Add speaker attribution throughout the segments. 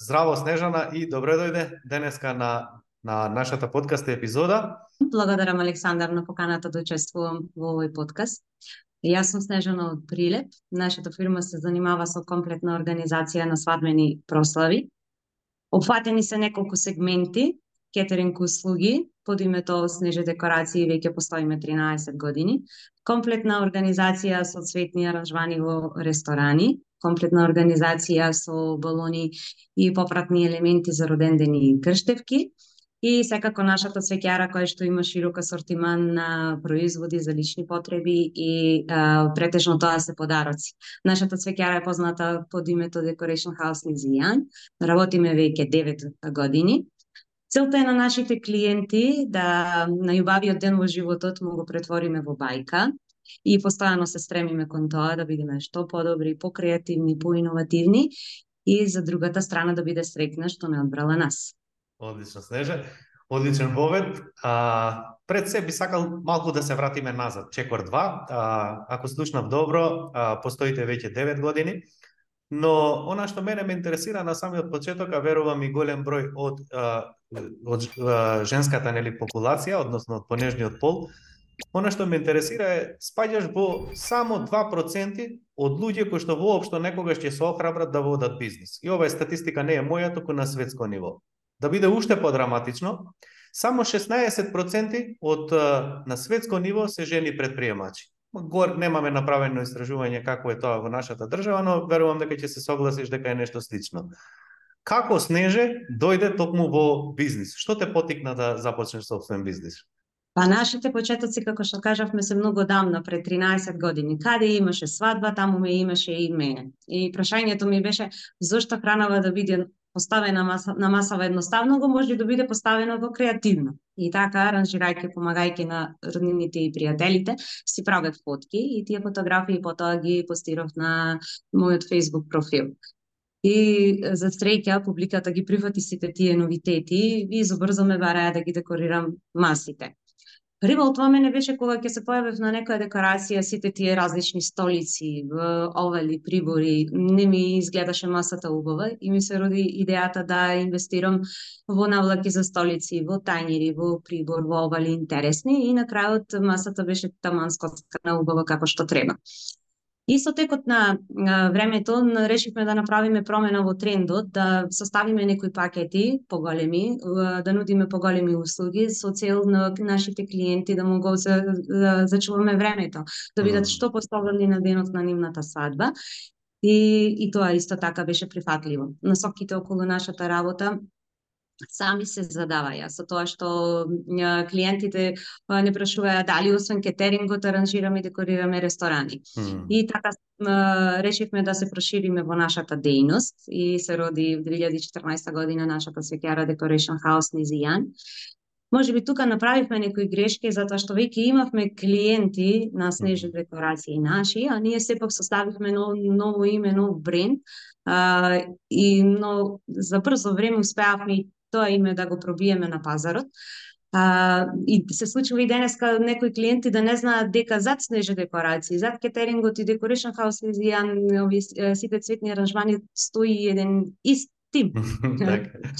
Speaker 1: здраво Снежана и добре дојде денеска на на нашата подкаст епизода.
Speaker 2: Благодарам Александар на поканата да учествувам во овој подкаст. Јас сум Снежана од Прилеп. Нашата фирма се занимава со комплетна организација на свадбени прослави. Опфатени се неколку сегменти, кетеринг услуги, под името Снеже декорации веќе постоиме 13 години. Комплетна организација со цветни аранжмани во ресторани, комплетна организација со балони и попратни елементи за родендени и крштевки и секако нашата цвеќара која што има широк асортиман на производи за лични потреби и а, претежно тоа се подароци. Нашата цвеќара е позната под името Decoration House Лизијан. Работиме веќе 9 години. Целта е на нашите клиенти да најубавиот ден во животот му го претвориме во бајка и постојано се стремиме кон тоа да бидеме што подобри, покреативни, поиновативни и за другата страна да биде срекна што не одбрала нас.
Speaker 1: Одлично, Снеже. Одличен повед. А, пред се би сакал малку да се вратиме назад. Чекор 2. А, ако слушнав добро, а, постоите веќе 9 години. Но она што мене ме интересира на самиот почеток, а верувам и голем број од, а, од а, женската нели популација, односно од понежниот пол, Она што ме интересира е спаѓаш во само 2% од луѓе кои што воопшто некогаш ќе се охрабрат да водат бизнис. И ова е статистика не е моја, туку на светско ниво. Да биде уште подраматично, само 16% од на светско ниво се жени предприемачи. Гор немаме направено истражување како е тоа во нашата држава, но верувам дека ќе се согласиш дека е нешто слично. Како Снеже дојде токму во бизнис? Што те потикна да започнеш собствен бизнис?
Speaker 2: Па нашите почетоци, како што кажавме, се многу давно, пред 13 години. Каде имаше свадба, таму ме имаше и мене. И прашањето ми беше, зошто хранава да биде поставена маса, на масава едноставно, го може да биде поставено во креативно. И така, аранжирајќи, помагајќи на роднините и пријателите, си правев фотки и тие фотографии потоа ги постирав на мојот Facebook профил. И за среќа публиката ги прифати сите тие новитети и забрзо ме бараја да ги декорирам масите. Прво тоа мене беше кога ќе се појавев на некоја декорација, сите тие различни столици, овали, прибори, не ми изгледаше масата убава и ми се роди идејата да инвестирам во навлаки за столици, во тајнири, во прибор, во овали интересни и на крајот масата беше таман скоцкана убава како што треба. И со текот на времето решивме да направиме промена во трендот, да составиме некои пакети поголеми, да нудиме поголеми услуги со цел на нашите клиенти да могат да зачуваме времето, да бидат што поставени на денот на нивната свадба. И, и тоа исто така беше прифатливо. Насоките околу нашата работа сами се задаваја со тоа што клиентите не прашуваат дали освен кетерингот аранжираме и декорираме ресторани. Mm. И така решивме да се прошириме во нашата дејност и се роди в 2014 година нашата свеќара Decoration House Низијан. Може би тука направивме некои грешки затоа што веќе имавме клиенти на снежни декорации наши, а ние сепак составивме ново, ново име, нов бренд, а, и но за брзо време успеавме тоа име да го пробиеме на пазарот. А, и се случува и денеска некои клиенти да не знаат дека зад снежни декорации, зад кетерингот и декоришн хаус и ови сите цветни аранжмани стои еден ист тим.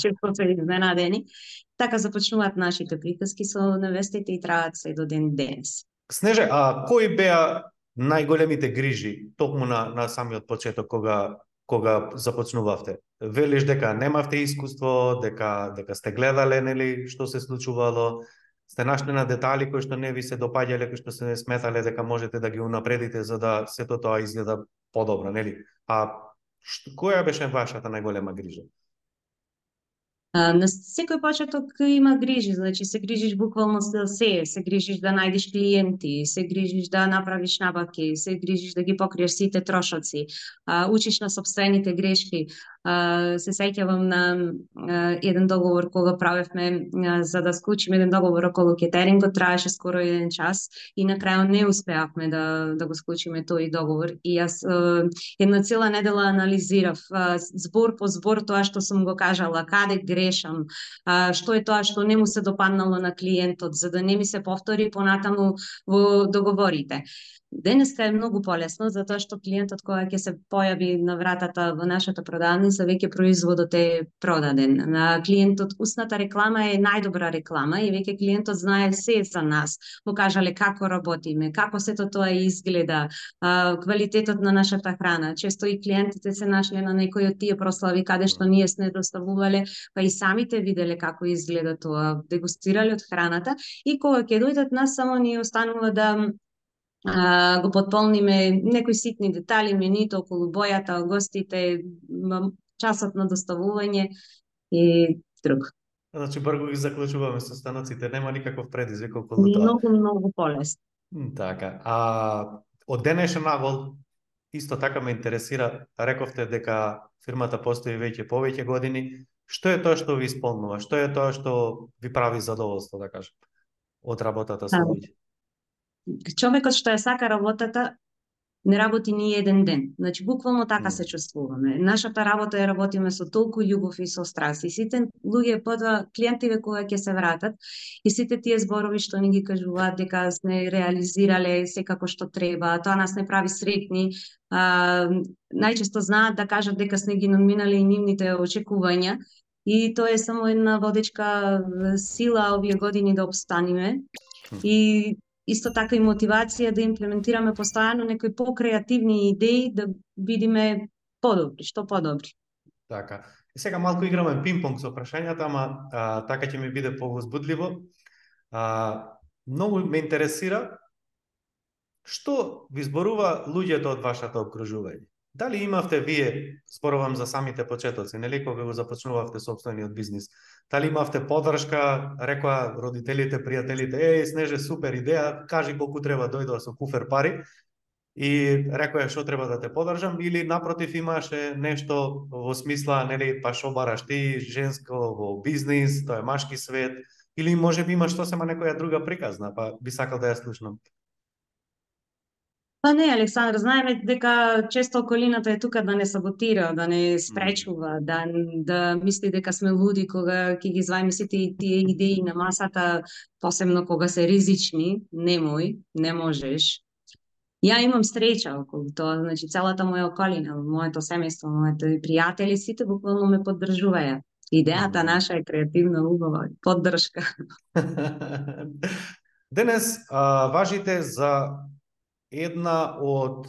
Speaker 2: Често се изненадени. Така започнуваат нашите приказки со невестите и траат се до ден денес.
Speaker 1: Снеже, а кои беа најголемите грижи токму на, на самиот почеток кога кога започнувавте? Велиш дека немавте искуство, дека дека сте гледале нели што се случувало, сте нашли на детали кои што не ви се допаѓале, кои што се не сметале дека можете да ги унапредите за да сето тоа изгледа подобро, нели? А што, која беше вашата најголема грижа?
Speaker 2: На секој почеток има грижи, значи се грижиш буквално за се, се грижиш да најдеш клиенти, се грижиш да направиш набавки, се грижиш да ги покриеш сите трошоци, учиш на собствените грешки, се сеќавам на еден договор кога правевме за да склучиме еден договор околу кетерингот, траеше скоро еден час и на крајот не успеавме да да го склучиме тој договор и јас една цела недела анализирав збор по збор тоа што сум го кажала, каде грешам, што е тоа што не му се допаднало на клиентот за да не ми се повтори понатаму во договорите. Денеска е многу полесно затоа што клиентот кога ќе се појави на вратата во нашата продавница веќе производот е продаден. На клиентот устната реклама е најдобра реклама и веќе клиентот знае се за нас. Покажале како работиме, како сето тоа изгледа, квалитетот на нашата храна. Често и клиентите се нашле на некои од тие прослави каде што ние сме доставувале, па и самите виделе како изгледа тоа, дегустирале од храната и кога ќе дојдат нас само ни останува да а, го подполниме некои ситни детали, менито околу бојата, гостите, часот на доставување и друг.
Speaker 1: Значи, брго ги заклучуваме со станоците, нема никаков предизвик околу
Speaker 2: тоа. Многу, многу полесно.
Speaker 1: Така. А од денешен навол, исто така ме интересира, рековте дека фирмата постои веќе повеќе години. Што е тоа што ви исполнува? Што е тоа што ви прави задоволство, да кажем, од работата со луѓе?
Speaker 2: Човекот што ја сака работата не работи ни еден ден. Значи, буквално така се чувствуваме. Нашата работа ја работиме со толку љубов и со страст. И сите луѓе потоа клиентиве кога ќе се вратат и сите тие зборови што ни ги кажуваат дека сме реализирале секако што треба, тоа нас не прави сретни. А, најчесто знаат да кажат дека сме ги надминали и нивните очекувања и тоа е само една водечка сила овие години да обстаниме. И исто така и мотивација да имплементираме постојано некои покреативни идеи да бидиме подобри, што подобри.
Speaker 1: Така. И сега малку играме пинг-понг со прашањата, ама а, така ќе ми биде повозбудливо. А, многу ме интересира што ви зборува луѓето од вашата окружување. Дали имавте вие, зборувам за самите почетоци, нели кога го започнувавте собствениот бизнис, дали имавте поддршка, рекоа родителите, пријателите, е, Снеже, супер идеја, кажи колку треба да дојдоа со куфер пари, и рекоа што треба да те поддржам, или напротив имаше нешто во смисла, нели, па што бараш ти, женско во бизнис, тоа е машки свет, или може би има што сема некоја друга приказна, па би сакал да ја слушнам.
Speaker 2: Па не, Александр, знаеме дека често околината е тука да не саботира, да не спречува, да, да мисли дека сме луди кога ќе ги звајме сите тие идеи на масата, посебно кога се ризични, немој, не можеш. Ја имам среќа околу тоа, значи целата моја околина, моето семејство, моите пријатели, сите буквално ме поддржуваја. Идејата наша е креативна, убава, поддршка.
Speaker 1: Денес а, важите за една од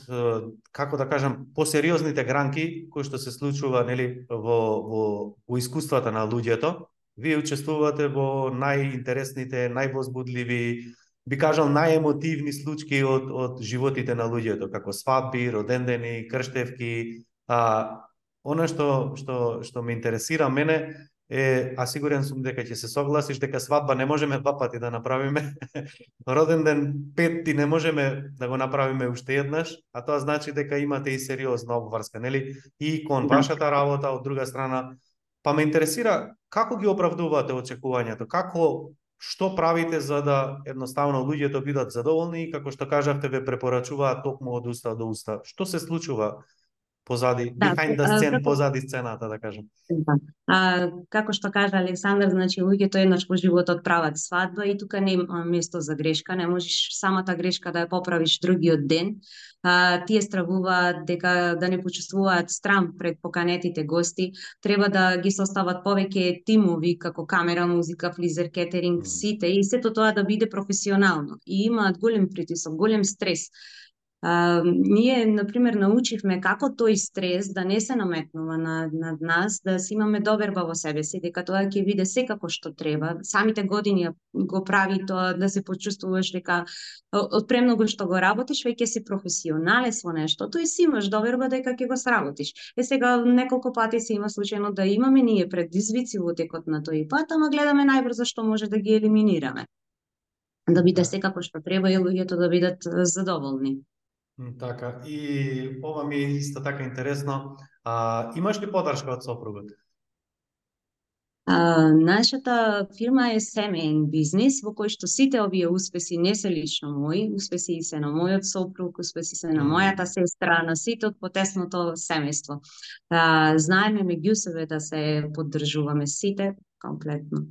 Speaker 1: како да кажам посериозните гранки кои што се случува нели во во во искуствата на луѓето. Вие учествувате во најинтересните, највозбудливи, би кажал најемотивни случаи од од животите на луѓето, како свадби, родендени, крштевки, а она што што што ме интересира мене е, а сигурен сум дека ќе се согласиш дека свадба не можеме два пати да направиме. Роден ден петти не можеме да го направиме уште еднаш, а тоа значи дека имате и сериозна обврска, нели? И кон да. вашата работа од друга страна. Па ме интересира како ги оправдувате очекувањето, како што правите за да едноставно луѓето бидат задоволни и како што кажавте ве препорачуваат токму од уста до уста. Што се случува позади, да, behind the scene, како... позади сцената, да кажем.
Speaker 2: Да. А, како што кажа Александар, значи луѓето еднаш по животот прават свадба и тука нема место за грешка, не можеш самата грешка да ја поправиш другиот ден. А, тие стравуваат дека да не почувствуваат страм пред поканетите гости, треба да ги состават повеќе тимови како камера, музика, флизер, кетеринг, сите и сето тоа да биде професионално. И имаат голем притисок, голем стрес А, ние, например, научивме како тој стрес да не се наметнува над, над нас, да си имаме доверба во себе си, дека тоа ќе биде секако што треба. Самите години го прави тоа да се почувствуваш дека од премногу што го работиш, веќе си професионалец во нештото и си имаш доверба дека ќе го сработиш. Е сега неколку пати се има случајно да имаме ние предизвици во текот на тој пат, ама гледаме најбрзо што може да ги елиминираме. Да биде да. секако што треба и луѓето да бидат задоволни.
Speaker 1: Така, и ова ми е исто така интересно. А, имаш ли поддршка од сопругот?
Speaker 2: А, нашата фирма е семеен бизнис во кој што сите овие успеси не се лично мои, успеси се на мојот сопруг, успеси се на мојата сестра, на сите од потесното семејство. А, знаеме меѓу себе да се поддржуваме сите комплетно.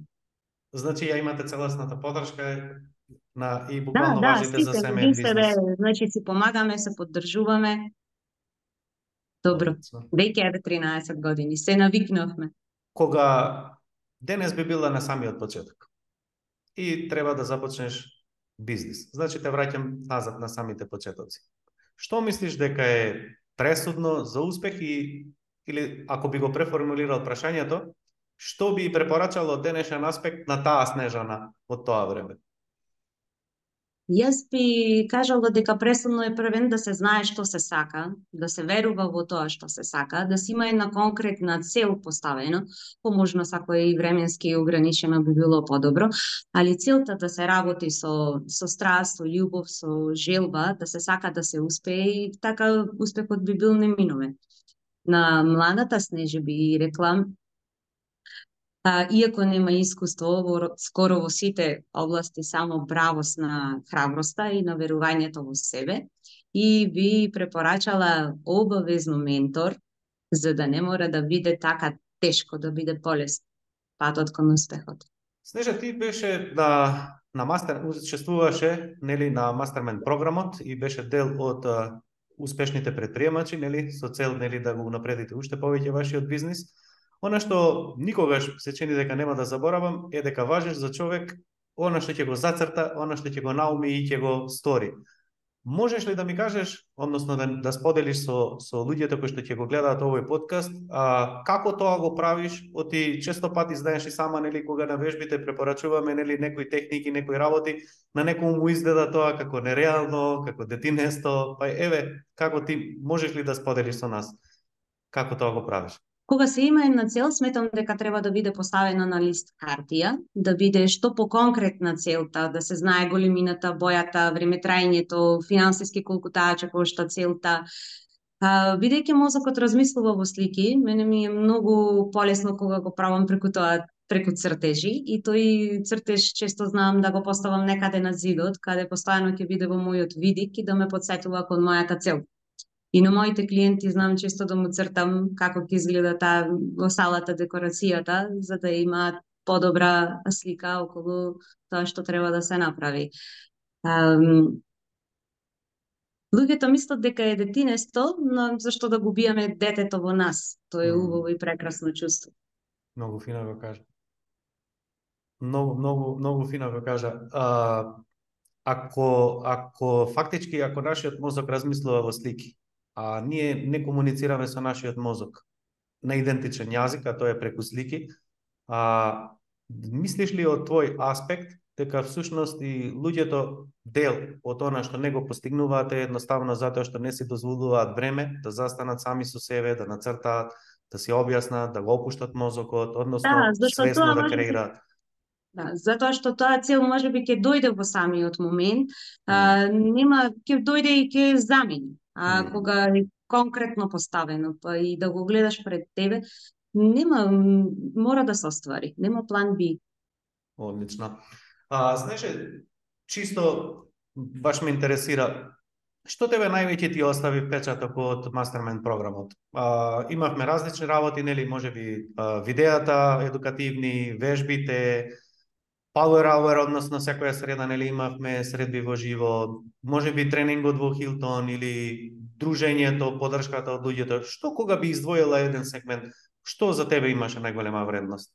Speaker 1: Значи ја имате целосната поддршка на и
Speaker 2: Да,
Speaker 1: буквално
Speaker 2: да,
Speaker 1: важите за
Speaker 2: сите
Speaker 1: семеен
Speaker 2: меѓу себе, значи си помагаме, се поддржуваме. Добро, веќе еве 13 години, се навикнавме.
Speaker 1: Кога денес би била на самиот почеток и треба да започнеш бизнис. Значи те враќам назад на самите почетоци. Што мислиш дека е пресудно за успех и или ако би го преформулирал прашањето, што би препорачало денешен аспект на таа Снежана од тоа време?
Speaker 2: Јас би кажала да дека пресудно е првен да се знае што се сака, да се верува во тоа што се сака, да се има една конкретна цел поставена, поможно сако е и временски ограничено би било подобро, али целта да се работи со со страст, со љубов, со желба, да се сака да се успее и така успехот би бил неминовен. На младата Снежи би рекла А, иако нема искуство во скоро во сите области, само бравост на храброста и на верувањето во себе, и би препорачала обавезно ментор, за да не мора да биде така тешко, да биде полесно патот кон успехот.
Speaker 1: Снежа, ти беше на на мастер учествуваше нели на мастермен програмот и беше дел од а, успешните предприемачи, нели, со цел нели да го унапредите уште повеќе вашиот бизнис. Она што никогаш се чини дека нема да заборавам е дека важиш за човек она што ќе го зацрта, она што ќе го науми и ќе го стори. Можеш ли да ми кажеш, односно да, да споделиш со, со луѓето кои што ќе го гледаат овој подкаст, а, како тоа го правиш? Оти често пати знаеш и сама, нели, кога на вежбите препорачуваме, нели, некои техники, некои работи, на некому му изгледа тоа како нереално, како детинесто, па еве, како ти можеш ли да споделиш со нас? Како тоа го правиш?
Speaker 2: Кога се има една цел, сметам дека треба да биде поставена на лист хартија, да биде што поконкретна целта, да се знае големината, бојата, времетрајањето, финансиски колку таа ќе кошта целта. А, бидејќи мозокот размислува во слики, мене ми е многу полесно кога го правам преку тоа преку цртежи и тој цртеж често знам да го поставам некаде на зидот, каде постојано ќе биде во мојот видик и да ме подсетува кон мојата цел. И на моите клиенти знам често да му цртам како ќе изгледа таа во салата декорацијата, за да имаат подобра слика околу тоа што треба да се направи. Um, луѓето мислат дека е детинесто, но зашто да го убијаме детето во нас? Тоа е убаво и прекрасно чувство.
Speaker 1: Многу фино го кажа. Многу, многу, многу фино го кажа. А, ако, ако фактички, ако нашиот мозок размислува во слики, а ние не комуницираме со нашиот мозок на идентичен јазик, а тоа е преку слики. А, мислиш ли од твој аспект дека всушност и луѓето дел од она што не го постигнуваат е едноставно затоа што не си дозволуваат време да застанат сами со себе, да нацртаат, да си објаснат, да го опуштат мозокот, односно
Speaker 2: Да,
Speaker 1: свесно да
Speaker 2: може
Speaker 1: креираат.
Speaker 2: Да, затоа што тоа цел може би ќе дојде во самиот момент, а, нема ќе дојде и ќе замени. А
Speaker 1: Мм.
Speaker 2: кога е конкретно поставено, па и да го гледаш пред тебе, нема мора да се оствари, нема план Б.
Speaker 1: Одлично. А, знаеше, чисто баш ме интересира, што тебе највеќе ти остави впечаток од Mastermind програмот? А, имавме различни работи, нели, може би а, видеата едукативни, вежбите, Power Hour, односно секоја среда, нели, имавме средби во живо, може би тренингот во Хилтон или дружењето, поддршката од луѓето. Што кога би издвоила еден сегмент, што за тебе имаше најголема вредност?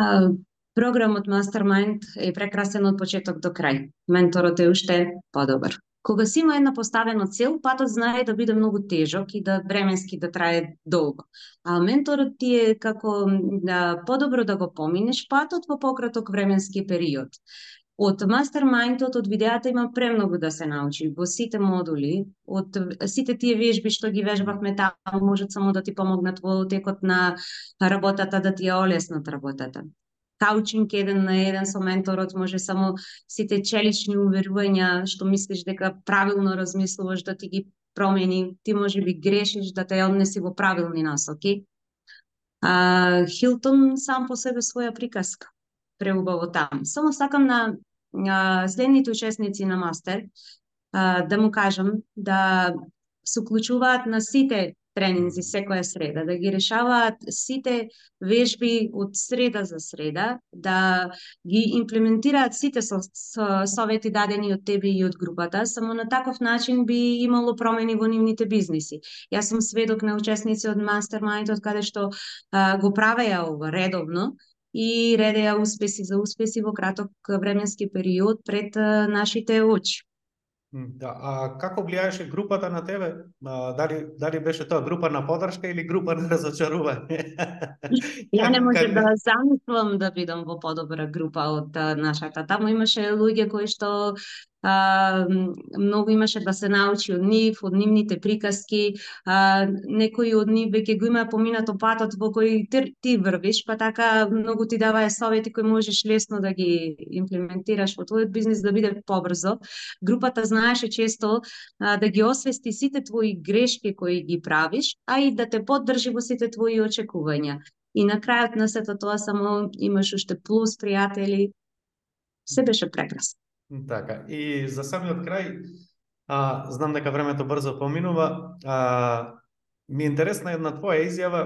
Speaker 2: А, програмот Mastermind е прекрасен од почеток до крај. Менторот е уште подобар. Кога си има една поставена цел, патот знае да биде многу тежок и да временски да трае долго. А менторот ти е како да, подобро да го поминеш патот во пократок временски период. Од мастермајндот, од видеата има премногу да се научи. Во сите модули, од сите тие вежби што ги вежбавме таму, можат само да ти помогнат во текот на работата, да ти ја олеснат работата каучинг еден на еден со менторот може само сите челични уверувања што мислиш дека правилно размислуваш да ти ги промени, ти може би грешиш да те однеси во правилни насоки. А, Хилтон сам по себе своја приказка преубаво там. Само сакам на а, следните учесници на мастер а, да му кажам да се уклучуваат на сите тренинзи секоја среда, да ги решаваат сите вежби од среда за среда, да ги имплементираат сите со, со совети дадени од тебе и од групата, само на таков начин би имало промени во нивните бизниси. Јас сум сведок на учесници од Мастермайндот каде што а, го правеа ова редовно и редеа успеси за успеси во краток временски период пред а, нашите очи.
Speaker 1: Да, а како влијаеше групата на тебе? А, дали дали беше тоа група на подршка или група на разочарување?
Speaker 2: Ја не можам да замислам да бидам во подобра група од нашата. Таму имаше луѓе кои што а, многу имаше да се научи од нив, од нивните приказки, а, некои од нив веќе го има поминато патот во кој ти, ти врвиш, па така многу ти давае совети кои можеш лесно да ги имплементираш во твојот бизнис да биде побрзо. Групата знаеше често а, да ги освести сите твои грешки кои ги правиш, а и да те поддржи во сите твои очекувања. И на крајот на сето тоа само имаш уште плюс пријатели. Се беше прекрасно.
Speaker 1: Така, и за самиот крај, а, знам дека времето брзо поминува, а, ми е интересна една твоја изјава,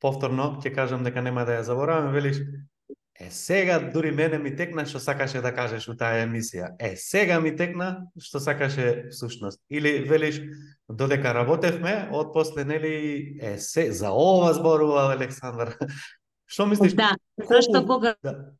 Speaker 1: повторно ќе кажам дека нема да ја заборавам, велиш, е сега дури мене ми текна што сакаше да кажеш у таа емисија. Е сега ми текна што сакаше всушност. Или велиш, додека работевме, од после нели е се за ова зборува Александар. Што мислиш?
Speaker 2: Да, зашто кога да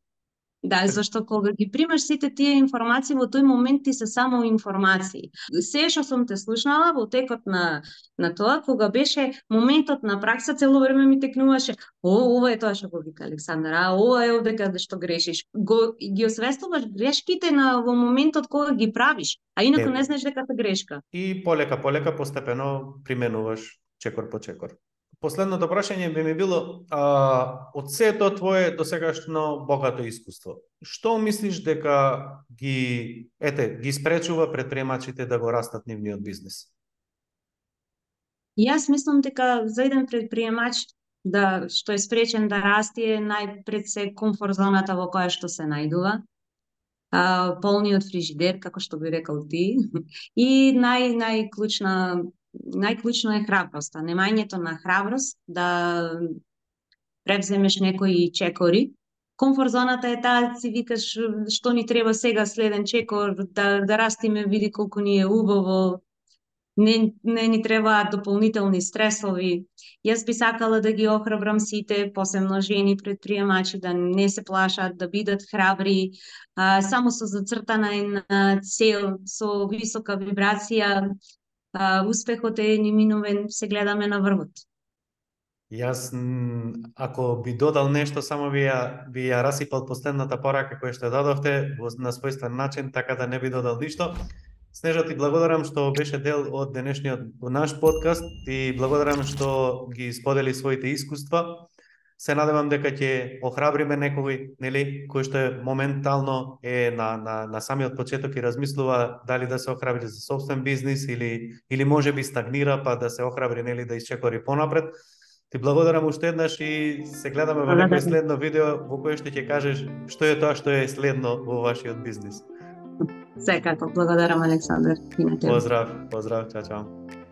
Speaker 2: Да, зашто кога ги примаш сите тие информации во тој момент ти се само информации. Се што сум те слушнала во текот на на тоа кога беше моментот на пракса цело време ми текнуваше о ова е тоа што го вика Александар, а ова е овдека што грешиш. Го ги освестуваш грешките на во моментот кога ги правиш, а инаку не знаеш дека се грешка.
Speaker 1: И полека полека постепено применуваш чекор по чекор. Последното прашање би ми било, а, од сето твое досегашно богато искуство, што мислиш дека ги, ете, ги спречува предпремачите да го растат нивниот бизнес?
Speaker 2: Јас мислам дека за еден предприемач да што е спречен да расти е најпред се комфорт зоната во која што се најдува, а, полниот фрижидер, како што би рекол ти, и нај најклучна најклучно е храброста, немањето на храброст да превземеш некои чекори. Комфорт зоната е таа, си викаш што ни треба сега следен чекор, да, да растиме, види колку ни е убаво, не, не ни требаат дополнителни стресови. Јас би сакала да ги охрабрам сите, посебно жени предприемачи, да не се плашат, да бидат храбри, а, само со зацртана една цел, со висока вибрација, а, успехот е неминовен, се гледаме на врвот.
Speaker 1: Јас, ако би додал нешто, само би ја, би ја расипал последната порака која што дадовте на својствен начин, така да не би додал ништо. Снежа ти благодарам што беше дел од денешниот наш подкаст и благодарам што ги сподели своите искуства се надевам дека ќе охрабриме некој, нели, кој што е моментално е на, на, на самиот почеток и размислува дали да се охрабри за собствен бизнис или или може би стагнира па да се охрабри нели да исчекори понапред. Ти благодарам уште еднаш и се гледаме во некој следно видео во кое што ќе кажеш што е тоа што е следно во вашиот бизнис.
Speaker 2: Секако, благодарам Александар.
Speaker 1: Поздрав, поздрав, чао, чао.